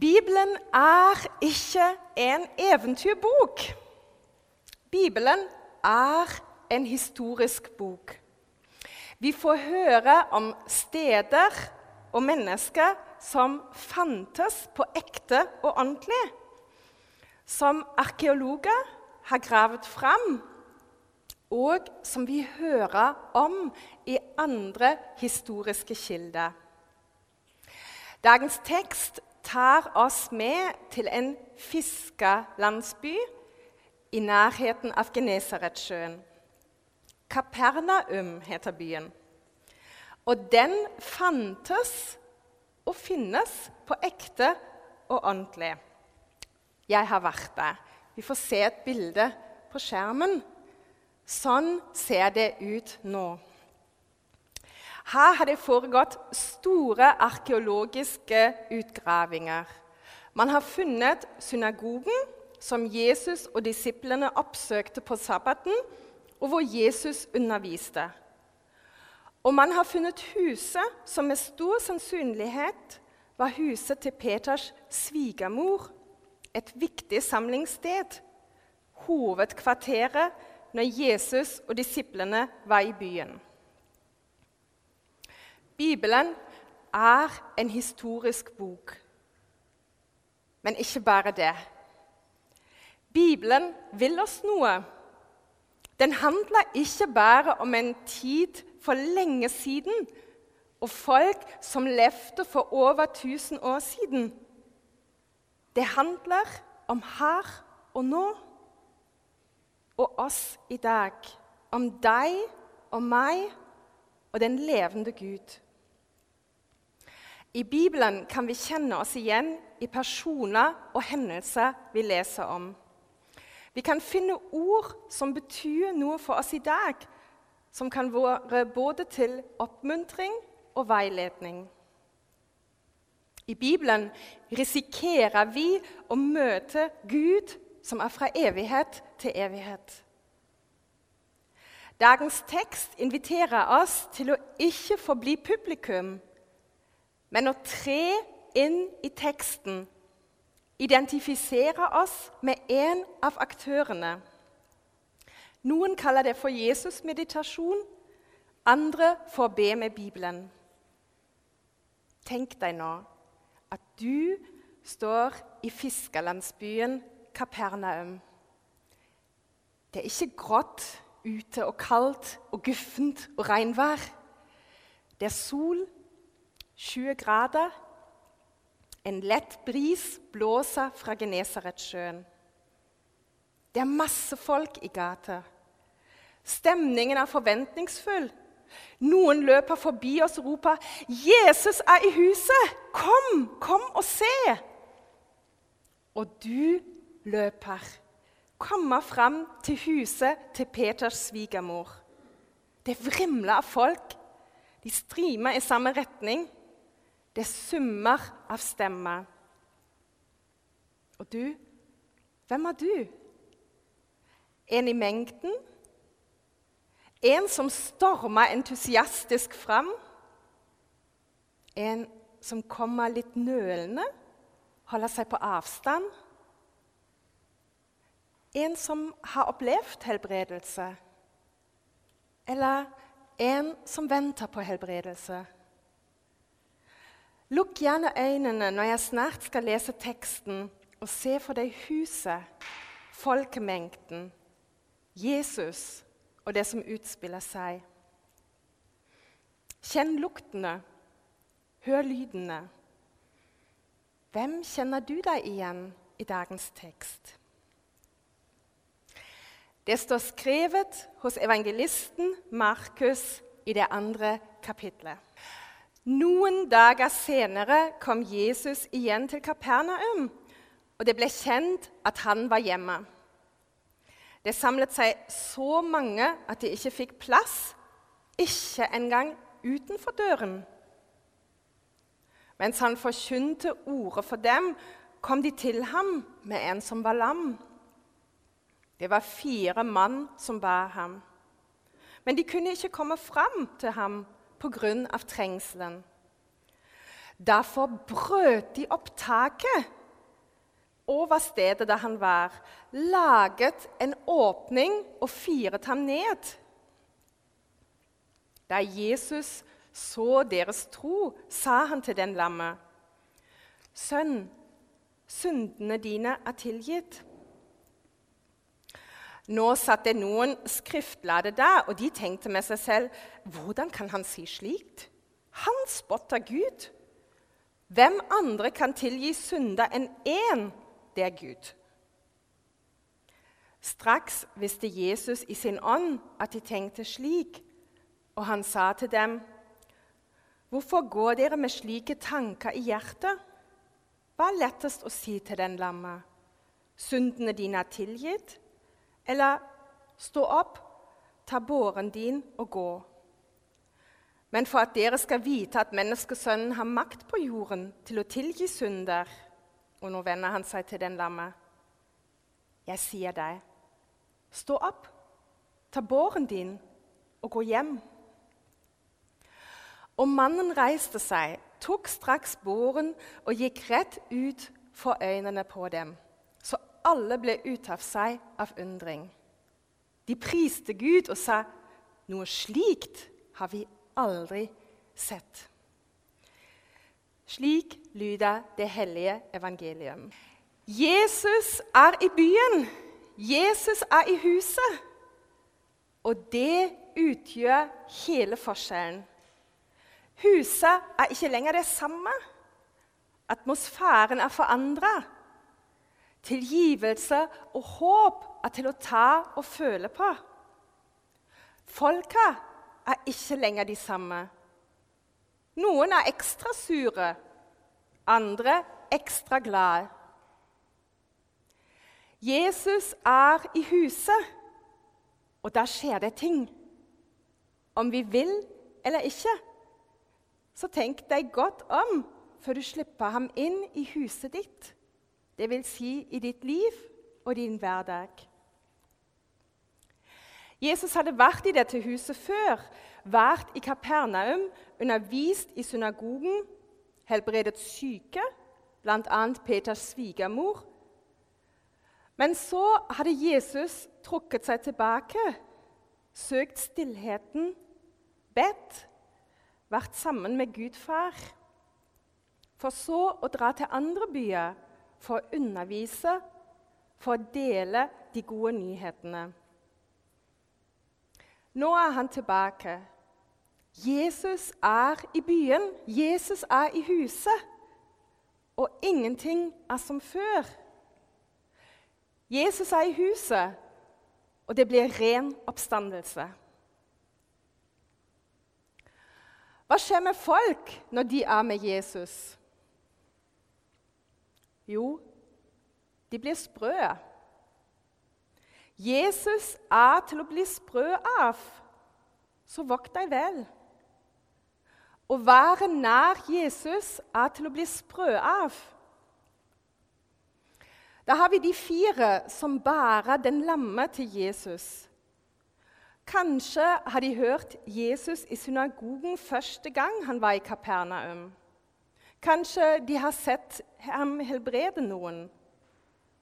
Bibelen er ikke en eventyrbok. Bibelen er en historisk bok. Vi får høre om steder og mennesker som fantes på ekte og ordentlig. Som arkeologer har gravd fram, og som vi hører om i andre historiske kilder. Dagens tekst tar oss med til en fiskerlandsby i nærheten av Genesaretsjøen. Kapernaum heter byen. Og den fantes og finnes på ekte og ordentlig. Jeg har vært der. Vi får se et bilde på skjermen. Sånn ser det ut nå. Her har det foregått store arkeologiske utgravinger. Man har funnet synagogen, som Jesus og disiplene oppsøkte på sabbaten, og hvor Jesus underviste. Og man har funnet huset som med stor sannsynlighet var huset til Peters svigermor. Et viktig samlingssted. Hovedkvarteret når Jesus og disiplene var i byen. Bibelen er en historisk bok. Men ikke bare det. Bibelen vil oss noe. Den handler ikke bare om en tid for lenge siden og folk som levde for over 1000 år siden. Det handler om her og nå og oss i dag. Om deg og meg og den levende Gud. I Bibelen kan vi kjenne oss igjen i personer og hendelser vi leser om. Vi kan finne ord som betyr noe for oss i dag, som kan være både til oppmuntring og veiledning. I Bibelen risikerer vi å møte Gud som er fra evighet til evighet. Dagens tekst inviterer oss til å ikke forbli publikum, men å tre inn i teksten identifisere oss med en av aktørene. Noen kaller det for Jesus-meditasjon, andre for å be med Bibelen. Tenk deg nå at du står i fiskerlandsbyen Kapernaum. Det er ikke grått ute og kaldt og guffent og regnvær. Det er sol, 20 grader, en lett bris blåser fra Genesaretsjøen. Det er masse folk i gata. Stemningen er forventningsfull. Noen løper forbi oss og roper 'Jesus er i huset! Kom, kom og se!' Og du løper, kommer fram til huset til Peters svigermor. Det vrimler av folk. De strimer i samme retning. Det summer av stemmer. Og du, hvem er du? En i mengden? En som stormer entusiastisk fram? En som kommer litt nølende, holder seg på avstand? En som har opplevd helbredelse? Eller en som venter på helbredelse? Lukk gjerne øynene når jeg snart skal lese teksten, og se for deg huset, folkemengden, Jesus og det som utspiller seg. Kjenn luktene, hør lydene. Hvem kjenner du deg igjen i dagens tekst? Det står skrevet hos evangelisten Markus i det andre kapitlet. Noen dager senere kom Jesus igjen til Kapernaum, og det ble kjent at han var hjemme. Det samlet seg så mange at de ikke fikk plass, ikke engang utenfor døren. Mens han forkynte ordet for dem, kom de til ham med en som var lam. Det var fire mann som bar ham. Men de kunne ikke komme fram til ham pga. trengselen. Derfor brøt de opp taket over stedet der han var, laget en åpning og firet ham ned. Da Jesus så deres tro, sa han til den lammet, Sønn, syndene dine er tilgitt. Nå satt det noen skriftlærde der, og de tenkte med seg selv, hvordan kan han si slikt? Han spotter Gud. Hvem andre kan tilgi synder enn én? Det er Gud. Straks visste Jesus i sin ånd at de tenkte slik, og han sa til dem, 'Hvorfor går dere med slike tanker i hjertet?' Hva er lettest å si til den lamme? 'Syndene dine er tilgitt?' Eller 'Stå opp, ta båren din og gå'? Men for at dere skal vite at menneskesønnen har makt på jorden til å tilgi synder Og nå vender han seg til den lamme. Jeg sier deg, stå opp, ta båren din og gå hjem. Og mannen reiste seg, tok straks båren og gikk rett ut for øynene på dem. Alle ble ute av seg av undring. De priste Gud og sa, 'Noe slikt har vi aldri sett'. Slik lyder det hellige evangelium. Jesus er i byen. Jesus er i huset. Og det utgjør hele forskjellen. Huset er ikke lenger det samme. Atmosfæren er forandra. Tilgivelse og håp er til å ta og føle på. Folka er ikke lenger de samme. Noen er ekstra sure, andre ekstra glade. Jesus er i huset, og da skjer det ting. Om vi vil eller ikke. Så tenk deg godt om før du slipper ham inn i huset ditt. Det vil si i ditt liv og din hverdag. Jesus hadde vært i dette huset før, vært i Kapernaum, undervist i synagogen, helbredet syke, bl.a. Peters svigermor. Men så hadde Jesus trukket seg tilbake, søkt stillheten, bedt vært sammen med Gud far, for så å dra til andre byer for å undervise, for å dele de gode nyhetene. Nå er han tilbake. Jesus er i byen, Jesus er i huset, og ingenting er som før. Jesus er i huset, og det blir ren oppstandelse. Hva skjer med folk når de er med Jesus? Jo, de blir sprø. Jesus er til å bli sprø av, så vokt deg vel. Å være nær Jesus er til å bli sprø av. Da har vi de fire som bærer den lamme til Jesus. Kanskje har de hørt Jesus i synagogen første gang han var i Kapernaum. Kanskje de har sett ham helbrede noen.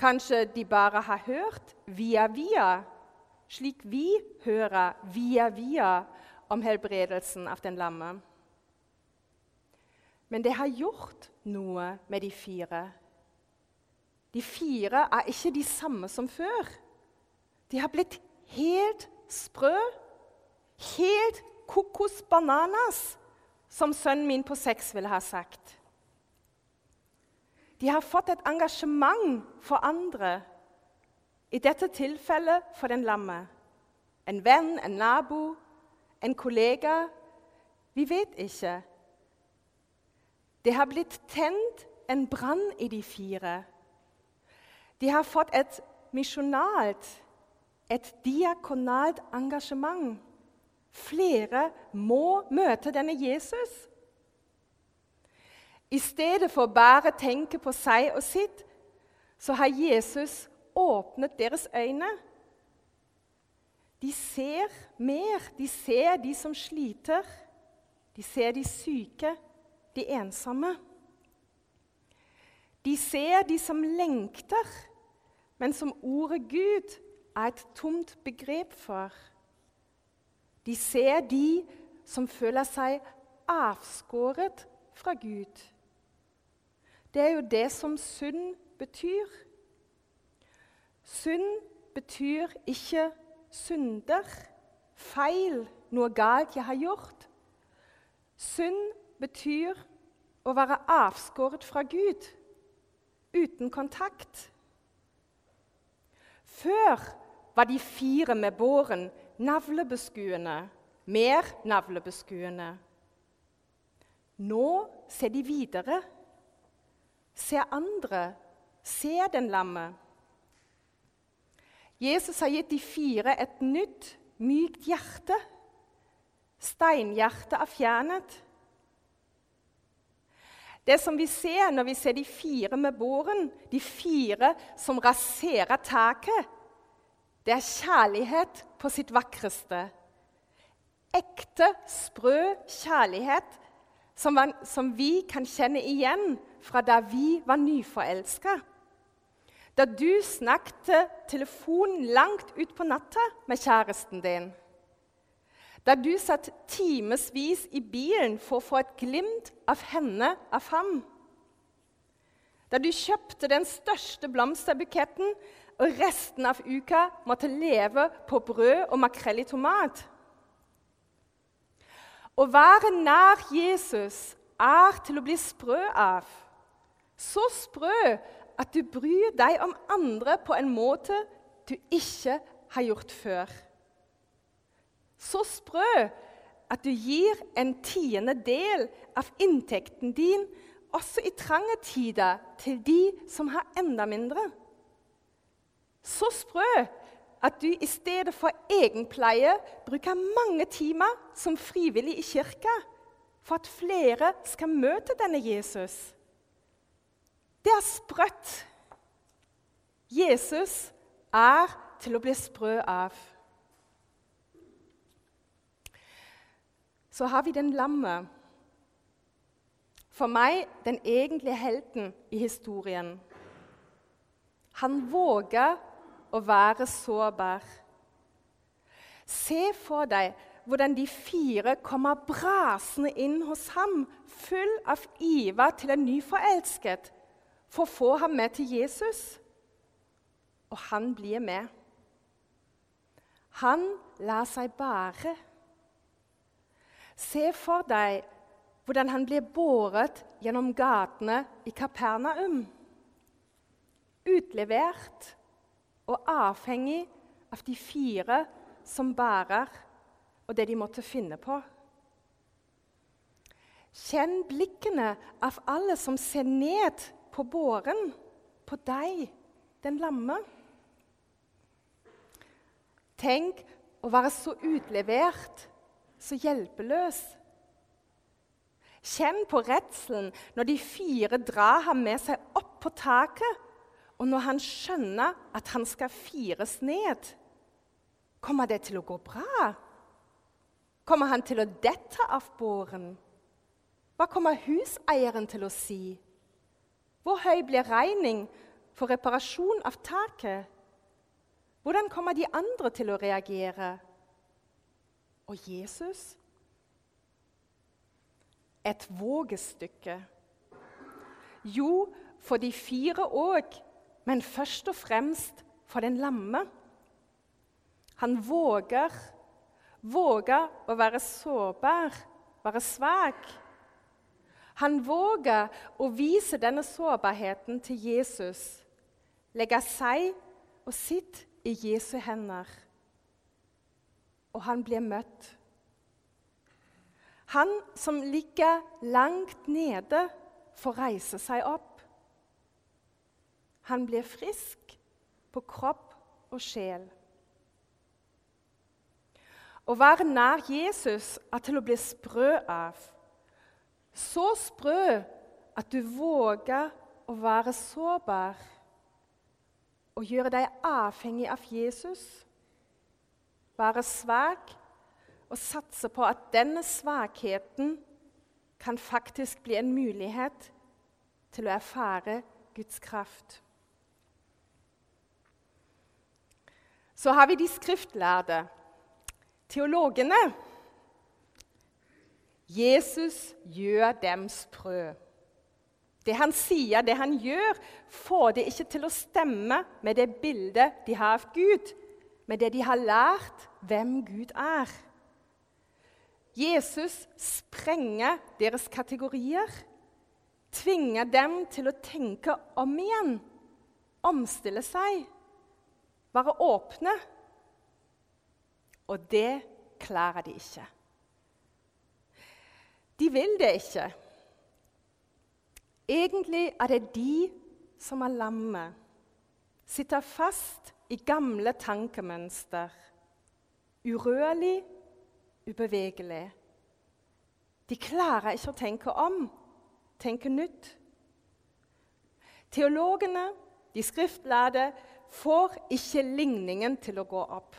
Kanskje de bare har hørt via via, slik vi hører via via om helbredelsen av den lamme. Men det har gjort noe med de fire. De fire er ikke de samme som før. De har blitt helt sprø, helt kokos bananas, som sønnen min på seks ville ha sagt. De har fått et engasjement for andre, i dette tilfellet for den lamme. En venn, en nabo, en kollega. Vi vet ikke. Det har blitt tent en brann i de fire. De har fått et misjonalt et diakonalt engasjement. Flere må møte denne Jesus. I stedet for bare å tenke på seg og sitt, så har Jesus åpnet deres øyne. De ser mer. De ser de som sliter. De ser de syke. de ensomme. De ser de som lengter, men som ordet Gud er et tomt begrep for. De ser de som føler seg avskåret fra Gud. Det er jo det som synd betyr. Synd betyr ikke synder, feil, noe galt jeg har gjort. Synd betyr å være avskåret fra Gud, uten kontakt. Før var de fire med båren navlebeskuende, mer navlebeskuende. Nå ser de videre, ser andre, Se den lamme. Jesus har gitt de fire et nytt, mykt hjerte. Steinhjertet er fjernet. Det som vi ser når vi ser de fire med båren, de fire som raserer taket, det er kjærlighet på sitt vakreste. Ekte, sprø kjærlighet som, som vi kan kjenne igjen fra da vi var nyforelska. Da du snakket telefonen langt utpå natta med kjæresten din. Da du satt timevis i bilen for å få et glimt av henne av ham. Da du kjøpte den største blomsterbuketten og resten av uka måtte leve på brød og makrell i tomat. Å være nær Jesus er til å bli sprø av. Så sprø at du bryr deg om andre på en måte du ikke har gjort før. Så sprø at du gir en tiende del av inntekten din også i trange tider til de som har enda mindre. Så sprø at du i stedet for egenpleie bruker mange timer som frivillig i kirka for at flere skal møte denne Jesus. Det er sprøtt. Jesus er til å bli sprø av. Så har vi den lamme. For meg den egentlige helten i historien. Han våger å være sårbar. Se for deg hvordan de fire kommer brasende inn hos ham, full av iver til en nyforelsket, for å få ham med til Jesus. Og han blir med. Han lar seg bære. Se for deg hvordan han blir båret gjennom gatene i Kapernaum. Utlevert og avhengig av de fire som bærer, og det de måtte finne på. Kjenn blikkene av alle som ser ned på båren, på deg, den lamme. Tenk å være så utlevert, så hjelpeløs. Kjenn på redselen når de fire drar ham med seg opp på taket, og når han skjønner at han skal fires ned. Kommer det til å gå bra? Kommer han til å dette av båren? Hva kommer huseieren til å si? Hvor høy blir regning for reparasjon av taket? Hvordan kommer de andre til å reagere? Og Jesus? Et vågestykke. Jo, for de fire òg, men først og fremst for den lamme. Han våger, våger å være sårbar, være svak. Han våger å vise denne sårbarheten til Jesus, legge seg og sitt i Jesu hender. Og han blir møtt. Han som ligger langt nede, får reise seg opp. Han blir frisk på kropp og sjel. Å være nær Jesus er til å bli sprø av. Så sprø at du våger å være sårbar og gjøre deg avhengig av Jesus. Være svak og satse på at denne svakheten kan faktisk bli en mulighet til å erfare Guds kraft. Så har vi de skriftlærde, teologene. Jesus gjør dem sprø. Det han sier, det han gjør, får det ikke til å stemme med det bildet de har av Gud, med det de har lært hvem Gud er. Jesus sprenger deres kategorier, tvinger dem til å tenke om igjen, omstille seg, være åpne. Og det klarer de ikke. De vil det ikke. Egentlig er det de som er lammet, sitter fast i gamle tankemønster. Urørlig, ubevegelig. De klarer ikke å tenke om, tenke nytt. Teologene, de skriftlærde, får ikke ligningen til å gå opp.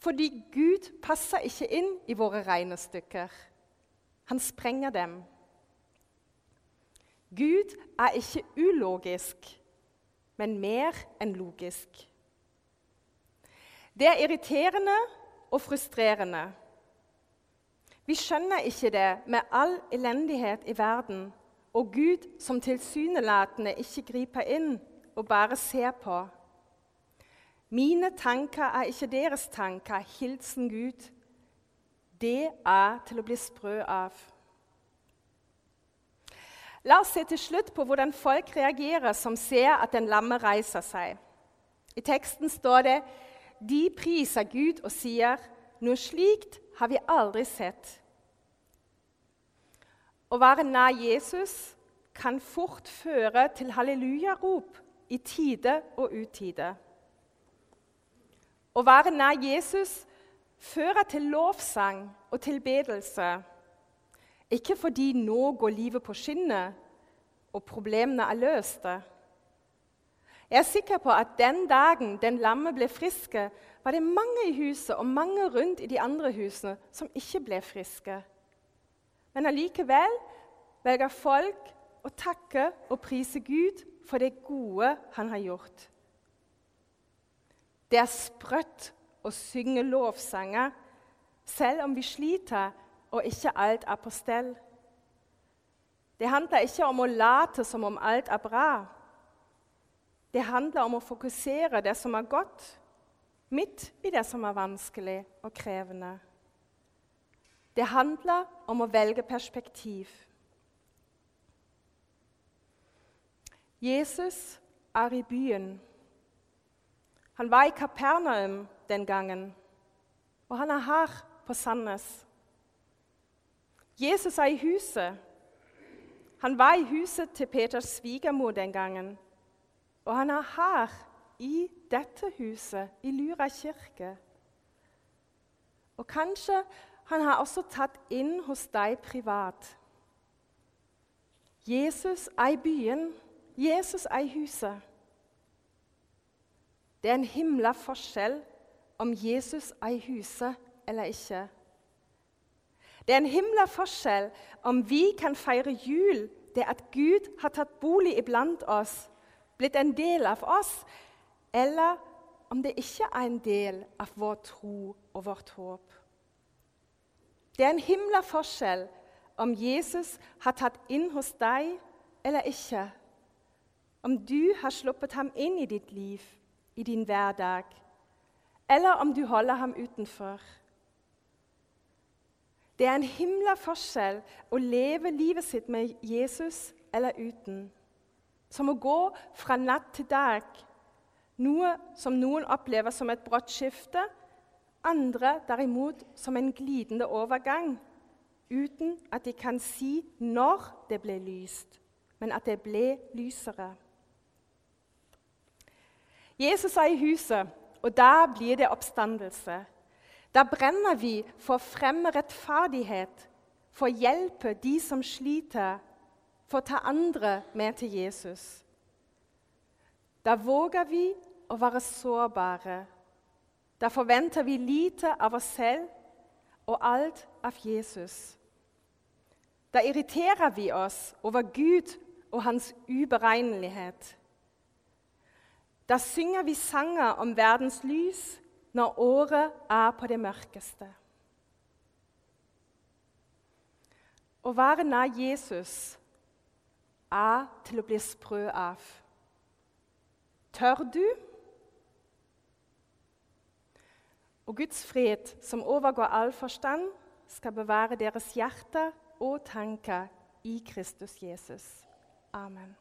Fordi Gud passer ikke inn i våre regnestykker. Han sprenger dem. Gud er ikke ulogisk, men mer enn logisk. Det er irriterende og frustrerende. Vi skjønner ikke det med all elendighet i verden og Gud som tilsynelatende ikke griper inn og bare ser på. Mine tanker er ikke deres tanker. Hilsen Gud. Det er til å bli sprø av. La oss se til slutt på hvordan folk reagerer som ser at den lamme reiser seg. I teksten står det de priser Gud og sier noe slikt har vi aldri sett. Å være nær Jesus kan fort føre til hallelujarop i tide og utide. Å være nær Jesus fører til lovsang og tilbedelse. Ikke fordi nå går livet på skinner og problemene er løste. Jeg er sikker på at den dagen den lamme ble friske, var det mange i huset og mange rundt i de andre husene som ikke ble friske. Men allikevel velger folk å takke og prise Gud for det gode han har gjort. Det er sprøtt å synge lovsanger selv om vi sliter og ikke alt er på stell. Det handler ikke om å late som om alt er bra. Det handler om å fokusere det som er godt, midt i det som er vanskelig og krevende. Det handler om å velge perspektiv. Jesus er i byen. Han var i Kapernaum den gangen, og han er her på Sandnes. Jesus er i huset. Han var i huset til Peters svigermor den gangen. Og han er her, i dette huset, i Lyra kirke. Og kanskje han har også tatt inn hos deg privat. Jesus er i byen. Jesus er i huset. Det er en himla forskjell om Jesus er i huset eller ikke. Det er en himla forskjell om vi kan feire jul, det at Gud har tatt bolig iblant oss, blitt en del av oss, eller om det ikke er en del av vår tro og vårt håp. Det er en himla forskjell om Jesus har tatt inn hos deg eller ikke. Om du har sluppet ham inn i ditt liv, i din hverdag, eller om du holder ham utenfor. Det er en himla forskjell å leve livet sitt med Jesus eller uten. Som å gå fra natt til dag. Noe som noen opplever som et brått skifte, andre derimot som en glidende overgang. Uten at de kan si når det ble lyst, men at det ble lysere. Jesus er i huset, og der blir det oppstandelse. Da brenner vi for å fremme rettferdighet, for å hjelpe de som sliter, for å ta andre med til Jesus. Da våger vi å være sårbare. Da forventer vi lite av oss selv og alt av Jesus. Da irriterer vi oss over Gud og hans uberegnelighet. Da synger vi sanger om verdens lys når året er på det mørkeste. Å være nær Jesus er til å bli sprø av. Tør du? Og Guds fred, som overgår all forstand, skal bevare deres hjerte og tanker i Kristus Jesus. Amen.